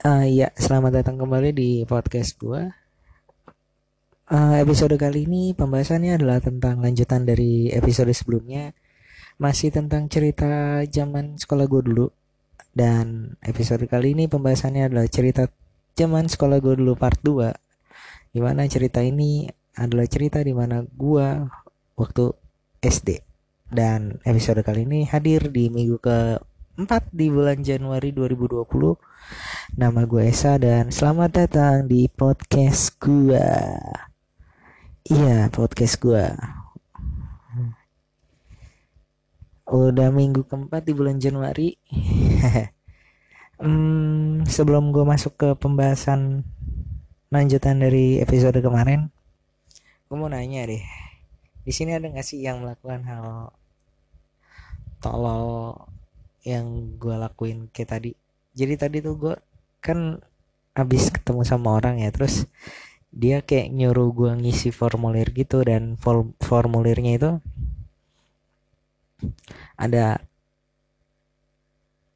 Uh, ya, selamat datang kembali di podcast gue. Uh, episode kali ini pembahasannya adalah tentang lanjutan dari episode sebelumnya. Masih tentang cerita zaman sekolah gue dulu. Dan episode kali ini pembahasannya adalah cerita zaman sekolah gue dulu part 2. Di mana cerita ini adalah cerita di mana gue waktu SD. Dan episode kali ini hadir di minggu ke 4 di bulan Januari 2020 Nama gue Esa dan selamat datang di podcast gue. Iya, podcast gue. Udah minggu keempat di bulan Januari. hmm, sebelum gue masuk ke pembahasan lanjutan dari episode kemarin, gue mau nanya deh. Di sini ada gak sih yang melakukan hal tolol yang gue lakuin kayak tadi? Jadi tadi tuh gue kan abis ketemu sama orang ya terus dia kayak nyuruh gue ngisi formulir gitu dan formulirnya itu ada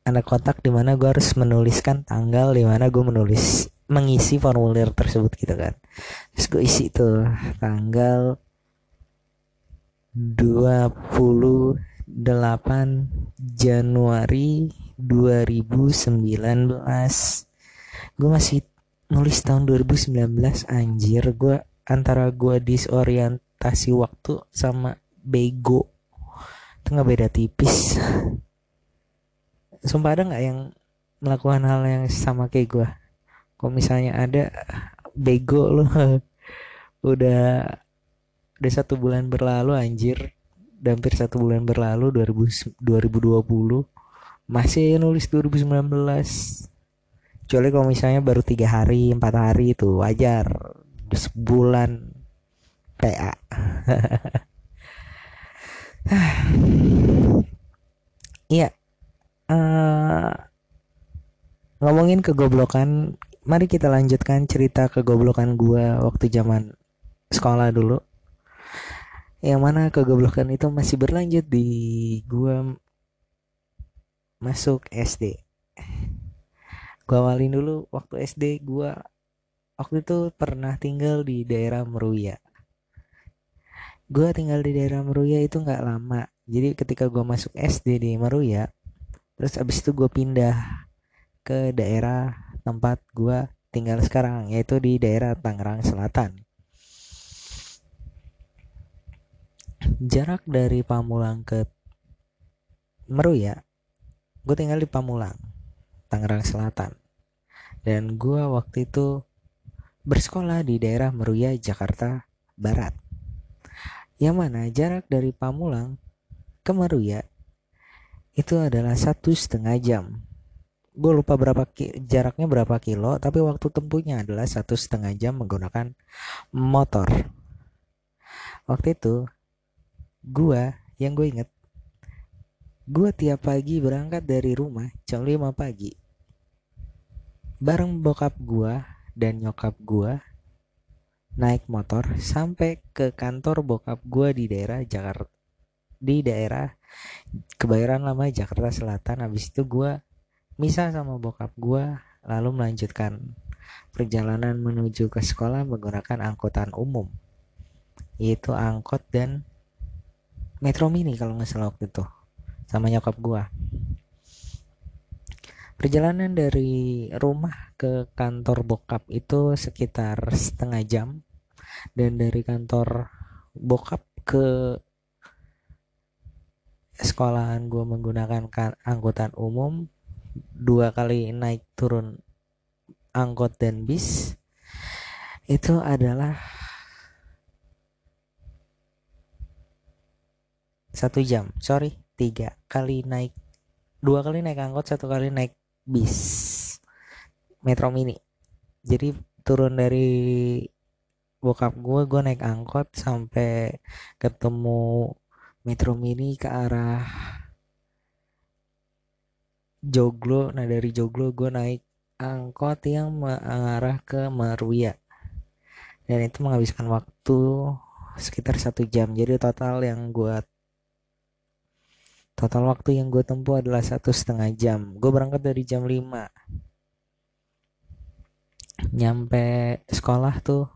ada kotak di mana gue harus menuliskan tanggal di mana gue menulis mengisi formulir tersebut gitu kan terus gue isi tuh tanggal 28 Januari 2019 gue masih nulis tahun 2019 anjir. Gue antara gue disorientasi waktu sama bego. Itu nggak beda tipis. Sumpah ada nggak yang melakukan hal yang sama kayak gue kalau misalnya ada bego lo udah udah satu bulan berlalu anjir udah hampir satu bulan berlalu 2000, 2020 masih nulis 2019 kecuali kalau misalnya baru tiga hari empat hari itu wajar. Sebulan PA iya uh, ngomongin kegoblokan mari kita lanjutkan cerita kegoblokan gua waktu zaman sekolah dulu yang mana kegoblokan itu masih berlanjut di gua masuk SD gue awalin dulu waktu SD gue waktu itu pernah tinggal di daerah Meruya. Gue tinggal di daerah Meruya itu nggak lama. Jadi ketika gue masuk SD di Meruya terus abis itu gue pindah ke daerah tempat gue tinggal sekarang yaitu di daerah Tangerang Selatan jarak dari Pamulang ke Meruya gue tinggal di Pamulang Tangerang Selatan. Dan gue waktu itu bersekolah di daerah Meruya, Jakarta Barat. Yang mana jarak dari Pamulang ke Meruya itu adalah satu setengah jam. Gue lupa berapa jaraknya berapa kilo, tapi waktu tempuhnya adalah satu setengah jam menggunakan motor. Waktu itu, gue yang gue inget, gue tiap pagi berangkat dari rumah jam 5 pagi. Bareng bokap gua dan nyokap gua naik motor sampai ke kantor bokap gua di daerah Jakarta di daerah Kebayoran Lama Jakarta Selatan. Habis itu gua misah sama bokap gua lalu melanjutkan perjalanan menuju ke sekolah menggunakan angkutan umum yaitu angkot dan Metro Mini kalau nggak salah waktu itu sama nyokap gua. Perjalanan dari rumah ke kantor bokap itu sekitar setengah jam dan dari kantor bokap ke sekolahan gue menggunakan angkutan umum dua kali naik turun angkot dan bis itu adalah satu jam sorry tiga kali naik dua kali naik angkot satu kali naik bis. Metro Mini. Jadi turun dari bokap gue gue naik angkot sampai ketemu Metro Mini ke arah Joglo. Nah dari Joglo gue naik angkot yang mengarah ke Meruya dan itu menghabiskan waktu sekitar satu jam. Jadi total yang gue Total waktu yang gue tempuh adalah satu setengah jam. Gue berangkat dari jam 5. nyampe sekolah tuh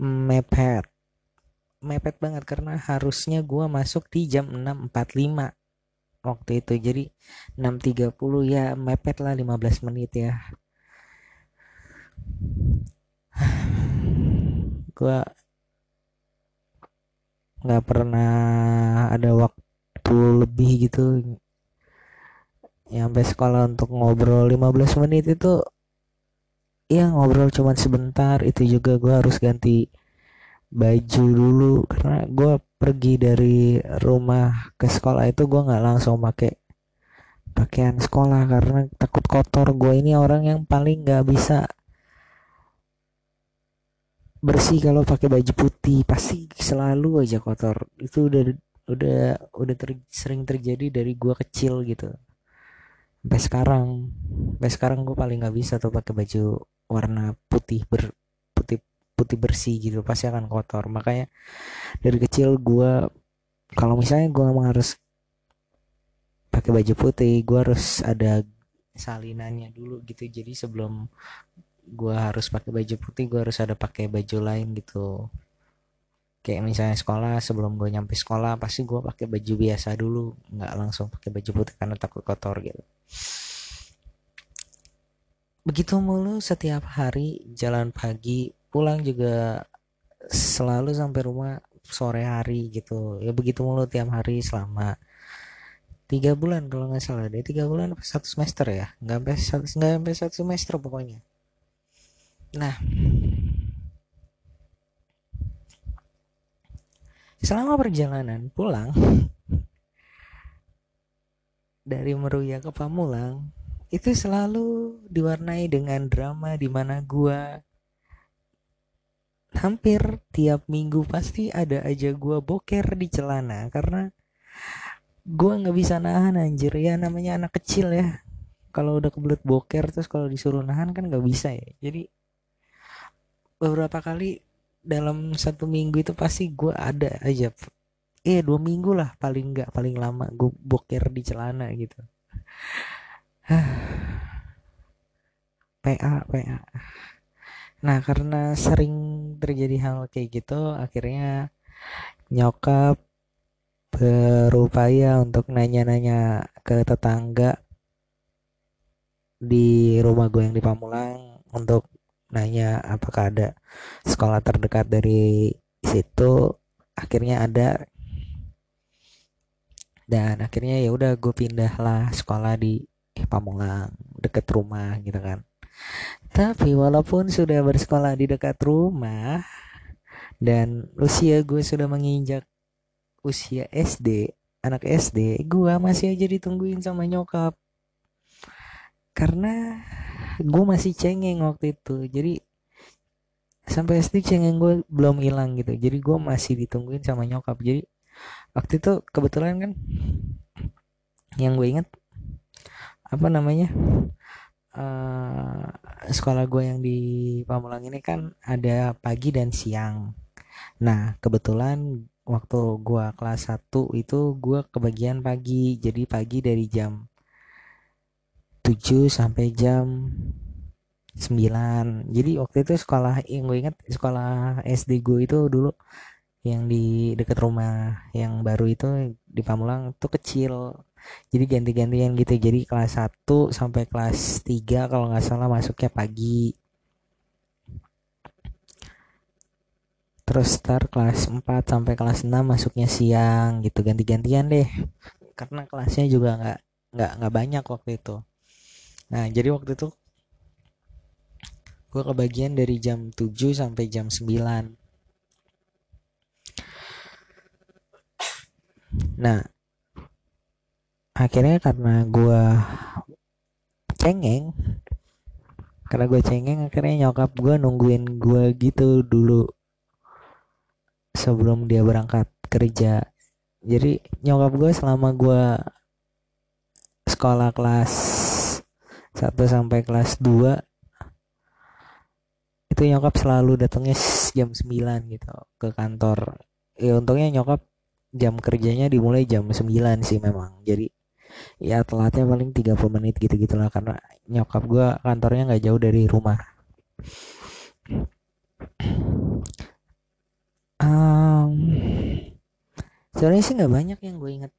mepet mepet banget karena harusnya gue masuk di jam 6.45 waktu itu jadi 6.30 ya mepet lah 15 menit ya gue nggak pernah ada waktu lebih gitu. Sampai sekolah untuk ngobrol 15 menit itu ya ngobrol cuman sebentar. Itu juga gue harus ganti baju dulu. Karena gue pergi dari rumah ke sekolah itu gue nggak langsung pakai pakaian sekolah karena takut kotor. Gue ini orang yang paling nggak bisa bersih kalau pakai baju putih. Pasti selalu aja kotor. Itu udah udah udah ter, sering terjadi dari gua kecil gitu. Sampai sekarang sampai sekarang gue paling nggak bisa tuh pakai baju warna putih ber putih putih bersih gitu pasti akan kotor. Makanya dari kecil gue kalau misalnya gue emang harus pakai baju putih gue harus ada salinannya dulu gitu. Jadi sebelum gue harus pakai baju putih gue harus ada pakai baju lain gitu kayak misalnya sekolah sebelum gue nyampe sekolah pasti gue pakai baju biasa dulu. Nggak langsung pakai baju putih karena takut kotor gitu. Begitu mulu setiap hari jalan pagi pulang juga selalu sampai rumah sore hari gitu. Ya begitu mulu tiap hari selama tiga bulan kalau nggak salah deh. Tiga bulan satu semester ya? Nggak sampai nggak sampai satu semester pokoknya. Nah, selama perjalanan pulang dari Meruya ke Pamulang itu selalu diwarnai dengan drama di mana gua hampir tiap minggu pasti ada aja gua boker di celana karena gua nggak bisa nahan anjir. Ya namanya anak kecil ya. Kalau udah kebelet boker terus kalau disuruh nahan kan nggak bisa ya. Jadi beberapa kali dalam satu minggu itu pasti gue ada aja. Eh dua minggu lah paling nggak paling lama gue boker di celana gitu. PA PA nah karena sering terjadi hal kayak gitu akhirnya nyokap berupaya untuk nanya-nanya ke tetangga di rumah gue yang di Pamulang untuk nanya apakah ada sekolah terdekat dari situ akhirnya ada. Dan akhirnya ya udah gue pindah lah sekolah di Pamulang deket rumah gitu kan. Tapi walaupun sudah bersekolah di dekat rumah dan usia gue sudah menginjak usia SD anak SD gue masih aja ditungguin sama nyokap. Karena gue masih cengeng waktu itu. Jadi sampai SD cengeng gue belum hilang gitu. Jadi gue masih ditungguin sama nyokap. Jadi waktu itu kebetulan kan yang gue inget apa namanya uh, sekolah gue yang di Pamulang ini kan ada pagi dan siang. Nah kebetulan waktu gue kelas 1 itu gue kebagian pagi. Jadi pagi dari jam 7 sampai jam 9 jadi waktu itu sekolah yang gue ingat sekolah SD gue itu dulu yang di dekat rumah yang baru itu di Pamulang itu kecil. Jadi ganti-gantian gitu. Jadi kelas 1 sampai kelas 3 kalau nggak salah masuknya pagi. Terus start kelas 4 sampai kelas 6 masuknya siang gitu. Ganti-gantian deh. Karena kelasnya juga nggak nggak nggak banyak waktu itu Nah, jadi waktu itu gue kebagian dari jam 7 sampai jam 9. Nah, akhirnya karena gue cengeng, karena gue cengeng akhirnya nyokap gue nungguin gue gitu dulu sebelum dia berangkat kerja. Jadi nyokap gue selama gue sekolah kelas 1 sampai kelas 2 itu nyokap selalu datangnya jam 9 gitu ke kantor. Ya untungnya nyokap jam kerjanya dimulai jam 9 sih memang. Jadi ya telatnya paling 30 menit gitu gitulah karena nyokap gue kantornya nggak jauh dari rumah. Um, sebenarnya sih nggak banyak yang gue inget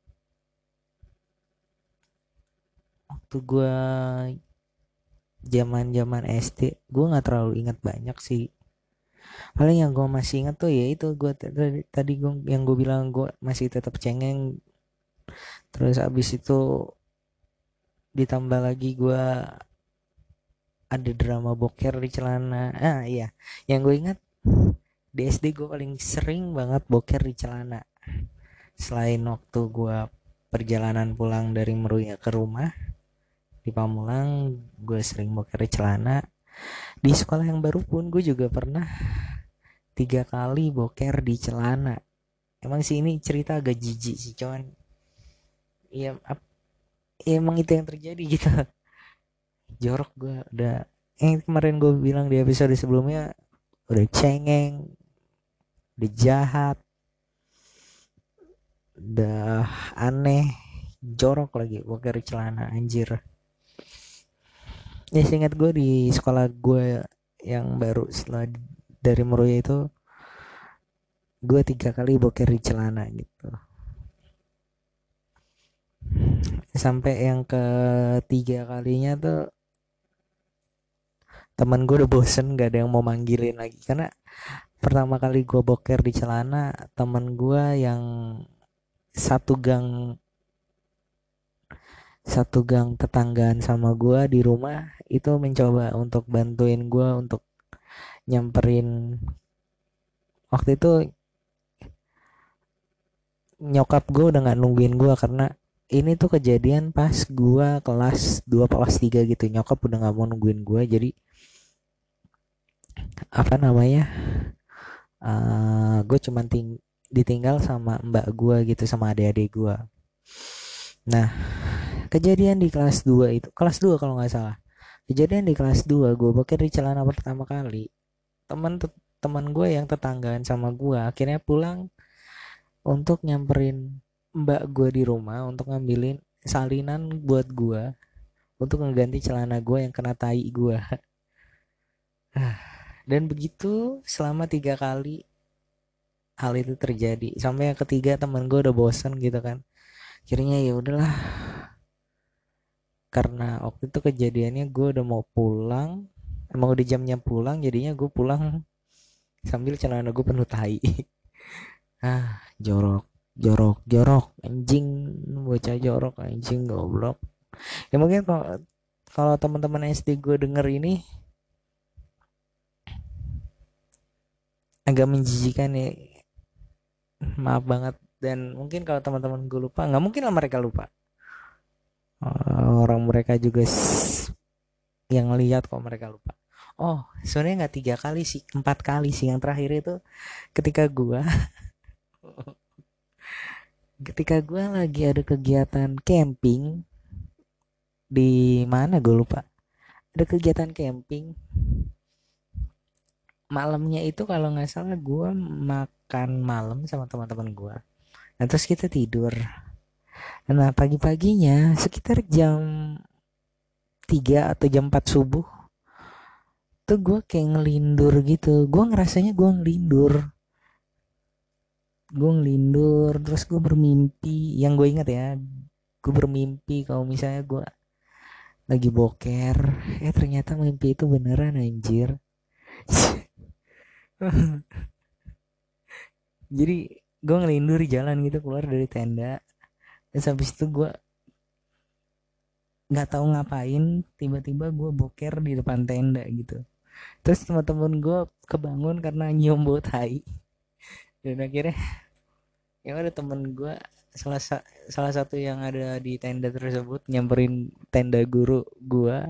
waktu gue zaman zaman SD gue nggak terlalu inget banyak sih. Paling yang gue masih inget tuh ya itu gue tadi tadi gue yang gue bilang gue masih tetap cengeng. Terus abis itu ditambah lagi gue ada drama boker di celana. Ah iya. Yang gue ingat di SD gue paling sering banget boker di celana. Selain waktu gue perjalanan pulang dari Meruya ke rumah di Pamulang gue sering boker celana. Di sekolah yang baru pun gue juga pernah tiga kali boker di celana. Emang sih ini cerita agak jijik sih cuman ya, ya emang itu yang terjadi gitu. Jorok gue udah yang kemarin gue bilang di episode sebelumnya udah cengeng udah jahat udah aneh jorok lagi kira celana anjir ya seingat gue di sekolah gue yang baru setelah dari Meruya itu gue tiga kali boker di celana gitu. Sampai yang ketiga kalinya tuh teman gue udah bosen gak ada yang mau manggilin lagi. Karena pertama kali gue boker di celana teman gue yang satu gang satu gang tetanggaan sama gue di rumah itu mencoba untuk bantuin gue untuk nyamperin. Waktu itu nyokap gue udah nggak nungguin gue karena ini tuh kejadian pas gue kelas 2 kelas 3 gitu. Nyokap udah nggak mau nungguin gue jadi apa namanya uh, eh, gue cuman ting ditinggal sama mbak gue gitu sama adik-adik gue nah kejadian di kelas 2 itu kelas 2 kalau nggak salah. Kejadian di kelas 2 gue boker di celana pertama kali. Teman teman gue yang tetanggaan sama gue akhirnya pulang untuk nyamperin mbak gue di rumah untuk ngambilin salinan buat gue untuk ngeganti celana gue yang kena tai gue dan begitu selama tiga kali hal itu terjadi. Sampai yang ketiga teman gue udah bosan gitu kan. Akhirnya ya udahlah karena waktu itu kejadiannya gue udah mau pulang emang udah jamnya pulang jadinya gue pulang sambil celana gue penuh tai. Ah jorok jorok jorok. Anjing bocah jorok anjing goblok. Ya mungkin kalau kalau teman-teman SD gue denger ini agak menjijikan ya. Maaf banget. Dan mungkin kalau teman-teman gue lupa nggak mungkin lah mereka lupa eh, orang mereka juga yang lihat kok mereka lupa. Oh sebenarnya nggak tiga kali sih empat kali sih. Yang terakhir itu ketika gue ketika gue lagi ada kegiatan camping di mana gue lupa. Ada kegiatan camping. Malamnya itu kalau nggak salah gue makan malam sama teman-teman gue nah terus kita tidur nah pagi-paginya sekitar jam 3 atau jam 4 subuh tuh gue kayak ngelindur gitu. Gue ngerasanya gue ngelindur. Gue ngelindur terus gue bermimpi. Yang gue ingat ya gue bermimpi kalau misalnya gue lagi boker eh ternyata mimpi itu beneran anjir. Jadi gue ngelindur jalan gitu keluar dari tenda terus habis itu gue nggak tahu ngapain tiba-tiba gue boker di depan tenda gitu. Terus teman-teman gue kebangun karena nyium bau tai. Dan akhirnya yang ada temen gue salah salah satu yang ada di tenda tersebut nyamperin tenda guru gue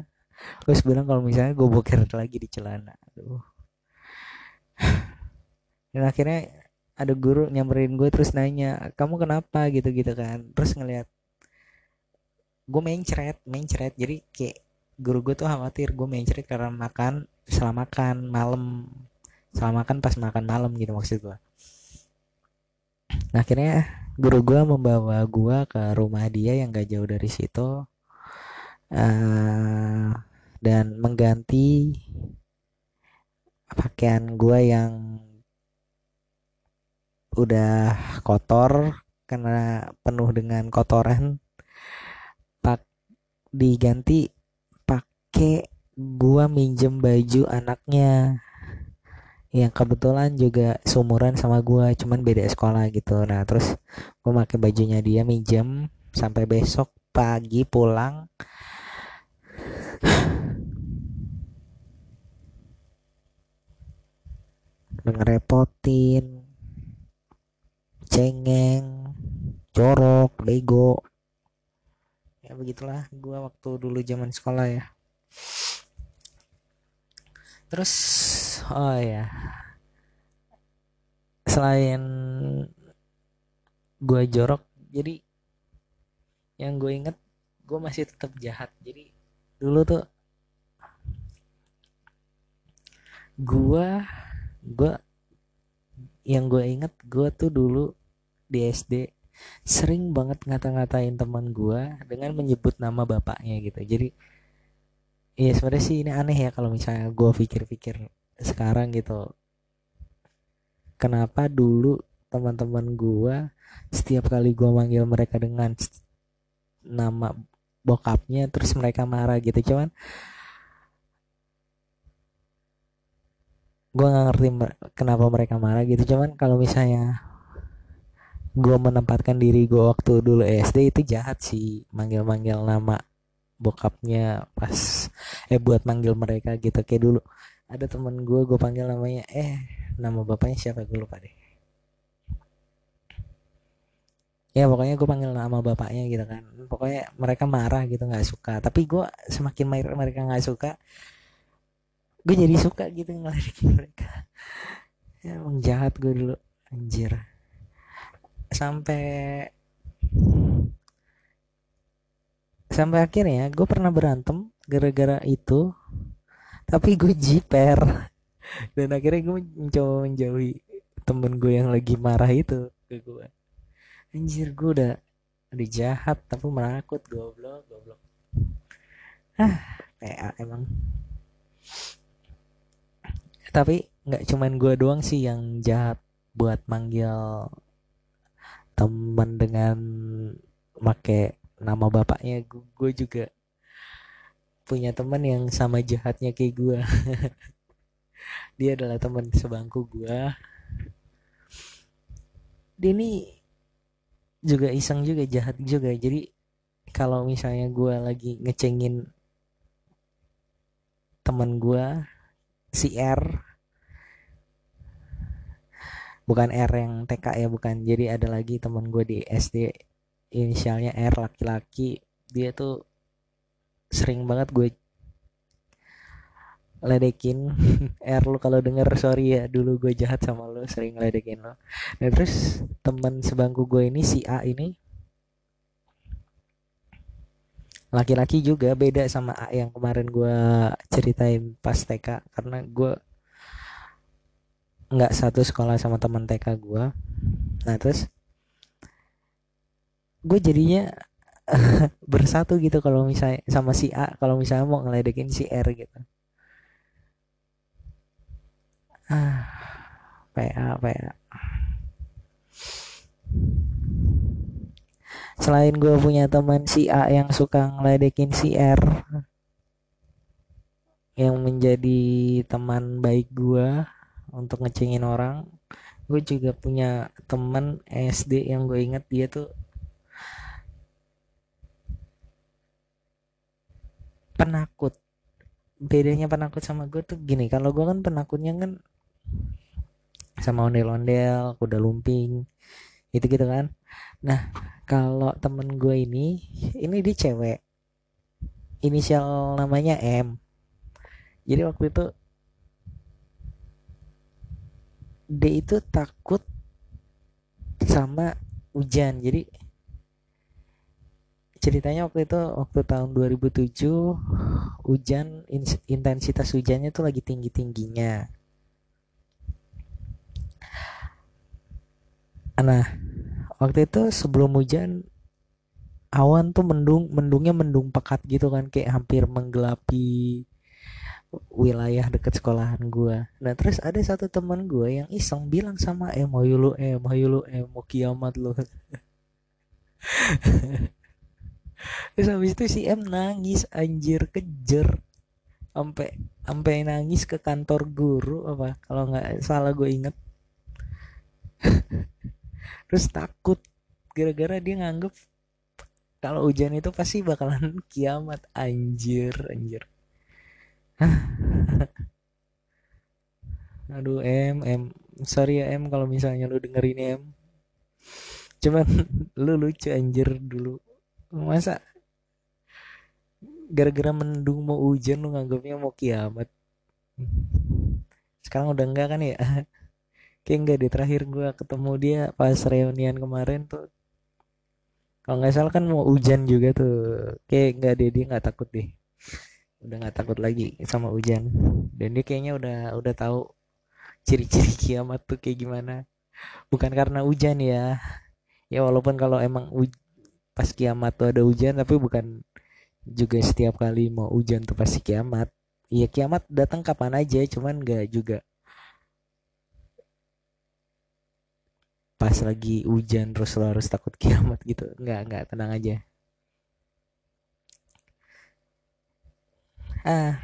terus bilang kalau misalnya gue boker lagi di celana. Aduh. Dan akhirnya ada guru nyamperin gue terus nanya kamu kenapa? gitu gitu kan. Terus ngeliat gue mencret mencret jadi kayak guru gue tuh khawatir gue mencret karena makan setelah makan malam setelah makan pas makan malam gitu maksud gue nah akhirnya guru gue membawa gue ke rumah dia yang gak jauh dari situ uh, dan mengganti pakaian gue yang udah kotor karena penuh dengan kotoran pak diganti pakai gua minjem baju anaknya. Yang kebetulan juga sumuran sama gua cuman beda sekolah gitu. Nah terus gua pakai bajunya dia minjem sampai besok pagi pulang. Ngerepotin cengeng jorok bego. Ya begitulah gua waktu dulu zaman sekolah ya. Terus oh ya. Selain gue jorok jadi yang gue inget gue masih tetap jahat. Jadi dulu tuh gue gue yang gue inget gue tuh dulu di SD sering banget ngata-ngatain teman gue dengan menyebut nama bapaknya gitu. Jadi Iya sebenarnya sih ini aneh ya kalau misalnya gue pikir-pikir sekarang gitu. Kenapa dulu teman-teman gue setiap kali gue manggil mereka dengan nama bokapnya terus mereka marah gitu. Cuman gue nggak ngerti kenapa mereka marah gitu. Cuman kalau misalnya gue menempatkan diri gue waktu dulu SD itu jahat sih. Manggil-manggil nama bokapnya pas eh buat manggil mereka gitu. Kayak dulu ada temen gue gue panggil namanya eh nama bapaknya siapa? Gue lupa deh. Ya pokoknya gue panggil nama bapaknya gitu kan. Pokoknya mereka marah gitu nggak suka. Tapi gue semakin mereka nggak suka gue jadi suka gitu ngelirik mereka. Ya emang jahat gue dulu. Anjir sampai sampai akhirnya gue pernah berantem gara-gara itu tapi gue jiper. Dan akhirnya gue mencoba menjauhi temen gue yang lagi marah itu ke gue anjir gue udah udah jahat tapi menakut goblok goblok. Ah PA emang. Tapi nggak cuman gue doang sih yang jahat buat manggil teman dengan make nama bapaknya gue juga punya teman yang sama jahatnya kayak gue. Dia adalah teman sebangku gue. Dia ini juga iseng juga jahat juga. Jadi kalau misalnya gue lagi ngecengin teman gue si R bukan R yang TK ya bukan. Jadi ada lagi teman gue di SD inisialnya R laki-laki. Dia tuh sering banget gue ledekin. R lu kalau denger sorry ya dulu gue jahat sama lo sering ledekin lo nah terus teman sebangku gue ini si A ini laki-laki juga beda sama A yang kemarin gue ceritain pas TK karena gue nggak satu sekolah sama teman TK gue nah terus gue jadinya bersatu gitu kalau misalnya sama si A kalau misalnya mau ngeledekin si R gitu. Ah PA PA selain gue punya teman si A yang suka ngeledekin si R yang menjadi teman baik gue untuk ngecengin orang. Gue juga punya teman SD yang gue inget dia tuh penakut. Bedanya penakut sama gue tuh gini kalau gue kan penakutnya kan sama ondel-ondel kuda lumping itu gitu kan. Nah kalau temen gue ini ini dia cewek. Inisial namanya M. Jadi waktu itu dia itu takut sama hujan. Jadi ceritanya waktu itu waktu tahun 2007 hujan intensitas hujannya tuh lagi tinggi tingginya nah waktu itu sebelum hujan awan tuh mendung mendungnya mendung pekat gitu kan kayak hampir menggelapi wilayah deket sekolahan gue nah terus ada satu teman gue yang iseng bilang sama em mau lu em mau lu em mau kiamat lu. Terus habis itu si M nangis anjir kejer. Sampai sampai nangis ke kantor guru apa kalau nggak salah gue inget. Terus takut gara-gara dia nganggep kalau hujan itu pasti bakalan kiamat anjir anjir aduh M M. Sorry ya M kalau misalnya lu dengerin M. Cuman lu lucu anjir dulu. Masa gara-gara mendung mau hujan lu nganggapnya mau kiamat. Sekarang udah enggak kan ya? Kayak enggak deh terakhir gue ketemu dia pas reunian kemarin tuh. Kalau nggak salah kan mau hujan juga tuh. Kayak enggak deh dia nggak takut deh udah nggak takut lagi sama hujan. Dan dia kayaknya udah udah tahu ciri-ciri kiamat tuh kayak gimana. Bukan karena hujan ya. Ya walaupun kalau emang pas kiamat tuh ada hujan tapi bukan juga setiap kali mau hujan tuh pasti kiamat. Iya kiamat datang kapan aja cuman nggak juga. Pas lagi hujan terus lo harus takut kiamat gitu. Nggak nggak tenang aja ah.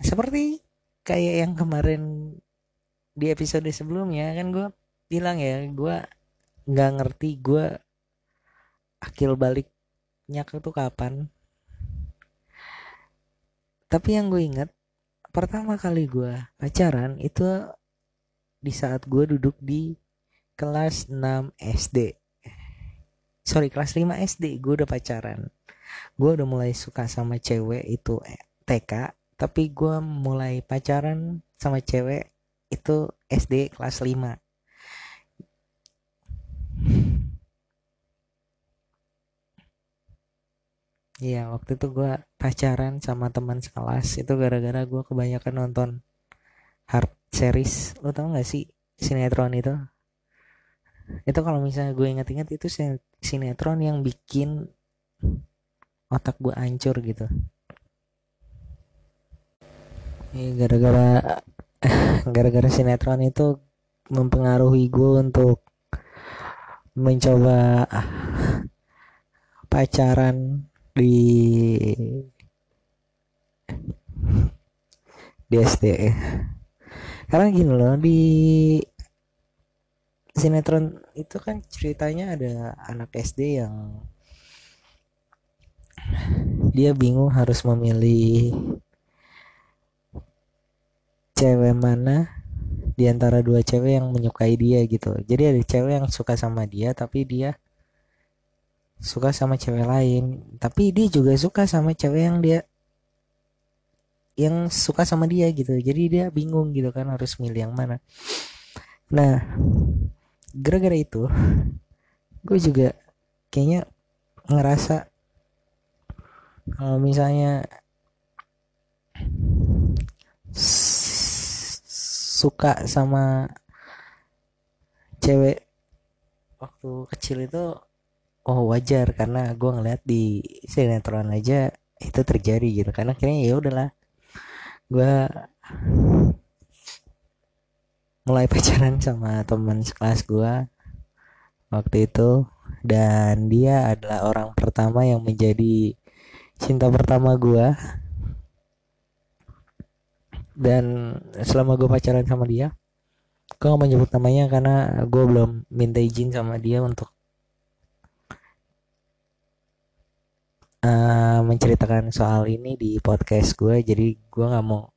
Seperti kayak yang kemarin di episode sebelumnya kan gue bilang ya gue nggak ngerti gue akil baliknya tuh kapan. Tapi yang gue inget pertama kali gue pacaran itu di saat gue duduk di kelas 6 SD sorry kelas 5 SD gue udah pacaran gue udah mulai suka sama cewek itu eh, TK tapi gue mulai pacaran sama cewek itu SD kelas 5 Iya waktu itu gue pacaran sama teman sekelas itu gara-gara gue kebanyakan nonton hard series. Lo tau gak sih sinetron itu? Itu kalau misalnya gue inget-inget itu sinetron yang bikin otak gue hancur gitu. Iya gara-gara gara-gara sinetron itu mempengaruhi gue untuk mencoba pacaran di di SD karena gini loh di sinetron itu kan ceritanya ada anak SD yang dia bingung harus memilih cewek mana di antara dua cewek yang menyukai dia gitu. Jadi ada cewek yang suka sama dia tapi dia suka sama cewek lain. Tapi dia juga suka sama cewek yang dia yang suka sama dia gitu. Jadi dia bingung gitu kan harus milih yang mana. Nah gara-gara itu gue juga kayaknya ngerasa kalau misalnya suka sama cewek waktu kecil itu oh wajar. Karena gue ngeliat di sinetron aja itu terjadi gitu. Karena kayaknya ya udahlah gue mulai pacaran sama teman sekelas gue waktu itu. Dan dia adalah orang pertama yang menjadi cinta pertama gue dan selama gue pacaran sama dia gue gak menyebut namanya karena gue belum minta izin sama dia untuk uh, menceritakan soal ini di podcast gue jadi gue nggak mau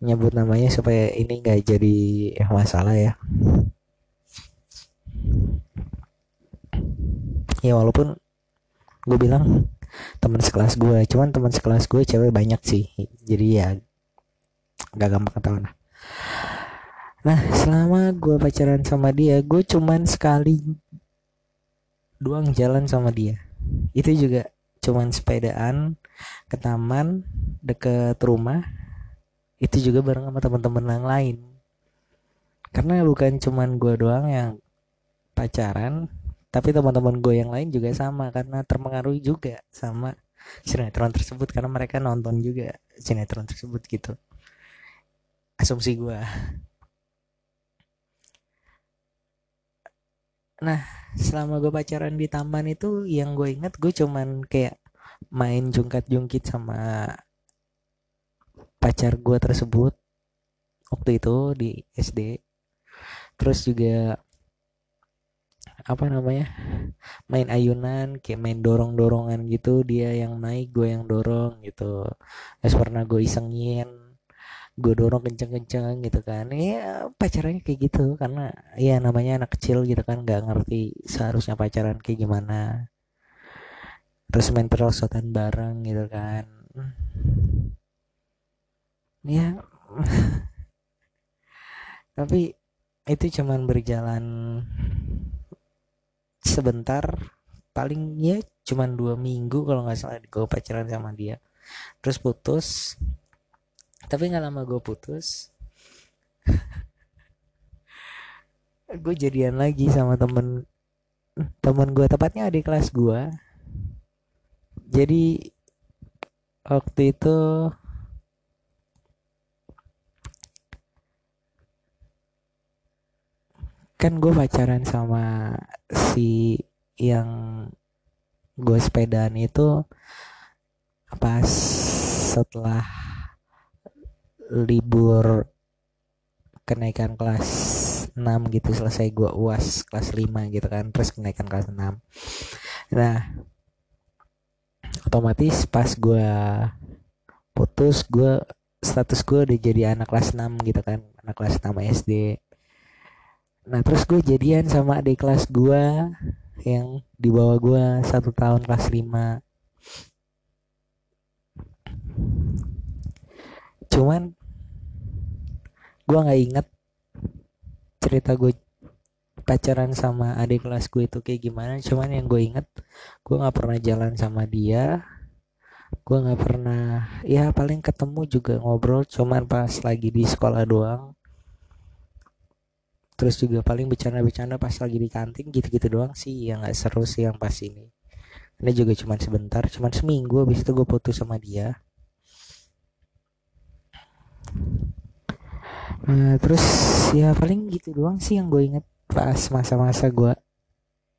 nyebut namanya supaya ini nggak jadi masalah ya. Ya walaupun gue bilang teman sekelas gue cuman teman sekelas gue cewek banyak sih. Jadi ya gak gampang ketahuan lah. Nah selama gue pacaran sama dia gue cuman sekali doang jalan sama dia. Itu juga cuman sepedaan ke taman deket rumah. Itu juga bareng sama teman-teman yang lain. Karena bukan cuman gue doang yang pacaran tapi teman-teman gue yang lain juga sama karena terpengaruh juga sama sinetron tersebut karena mereka nonton juga sinetron tersebut gitu. Asumsi gue nah selama gue pacaran di taman itu yang gue inget gue cuman kayak main jungkat jungkit sama pacar gue tersebut waktu itu di SD terus juga apa namanya main ayunan kayak main dorong dorongan gitu dia yang naik gue yang dorong gitu. Es pernah gue isengin gue dorong kenceng-kenceng gitu kan. Ya pacarannya kayak gitu karena ya namanya anak kecil gitu kan nggak ngerti seharusnya pacaran kayak gimana. Terus main perosotan bareng gitu kan. Ya tapi itu cuman berjalan sebentar paling ya cuman dua minggu kalau nggak salah gue pacaran sama dia. Terus putus tapi nggak lama gue putus gue jadian lagi sama temen temen gue tepatnya adik kelas gue. Jadi waktu itu kan gue pacaran sama si yang gue sepedaan itu pas setelah libur kenaikan kelas 6 gitu selesai gue uas kelas 5 gitu kan terus kenaikan kelas 6 nah otomatis pas gue putus gue status gue udah jadi anak kelas 6 gitu kan anak kelas 6 SD nah terus gue jadian sama adik kelas gue yang di bawah gue satu tahun kelas 5 cuman gue nggak inget cerita gue pacaran sama adik kelas gue itu kayak gimana. Cuman yang gue inget gue nggak pernah jalan sama dia. Gue nggak pernah ya paling ketemu juga ngobrol cuman pas lagi di sekolah doang terus juga paling bercanda-bercanda pas lagi di kantin gitu-gitu doang sih. Yang nggak seru sih yang pas ini. Ini juga cuman sebentar cuman seminggu habis itu gue putus sama dia. Nah, terus ya paling gitu doang sih yang gue inget pas masa-masa gue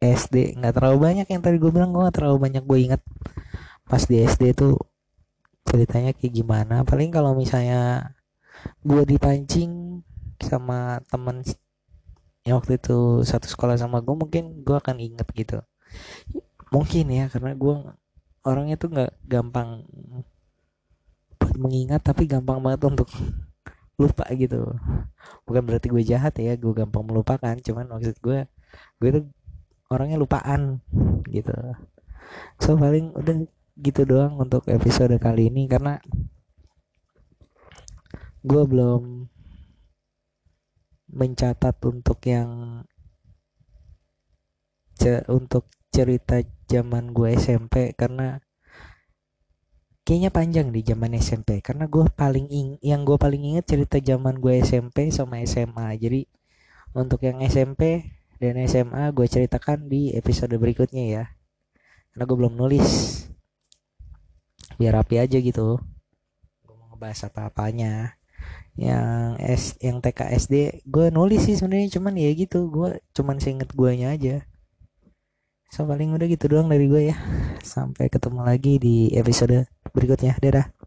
SD nggak terlalu banyak yang tadi gue bilang gue nggak terlalu banyak gue inget pas di SD tuh ceritanya kayak gimana. Paling kalau misalnya gue dipancing sama temen yang waktu itu satu sekolah sama gue mungkin gue akan inget gitu. Mungkin ya karena gue orangnya tuh nggak gampang mengingat tapi gampang banget untuk lupa gitu. Bukan berarti gue jahat ya gue gampang melupakan cuman maksud gue gue tuh orangnya lupaan gitu. So paling udah gitu doang untuk episode kali ini karena gue belum mencatat untuk yang untuk cerita zaman gue SMP karena kayaknya panjang di zaman SMP karena gue paling ing yang gue paling inget cerita zaman gue SMP sama SMA jadi untuk yang SMP dan SMA gue ceritakan di episode berikutnya ya. Karena gue belum nulis. Biar rapi aja gitu. Gue mau ngebahas apa apanya yang S yang TK SD gue nulis sih sebenarnya cuman ya gitu gue cuman seinget guanya aja. So paling udah gitu doang dari gue ya. Sampai ketemu lagi di episode berikutnya. Dadah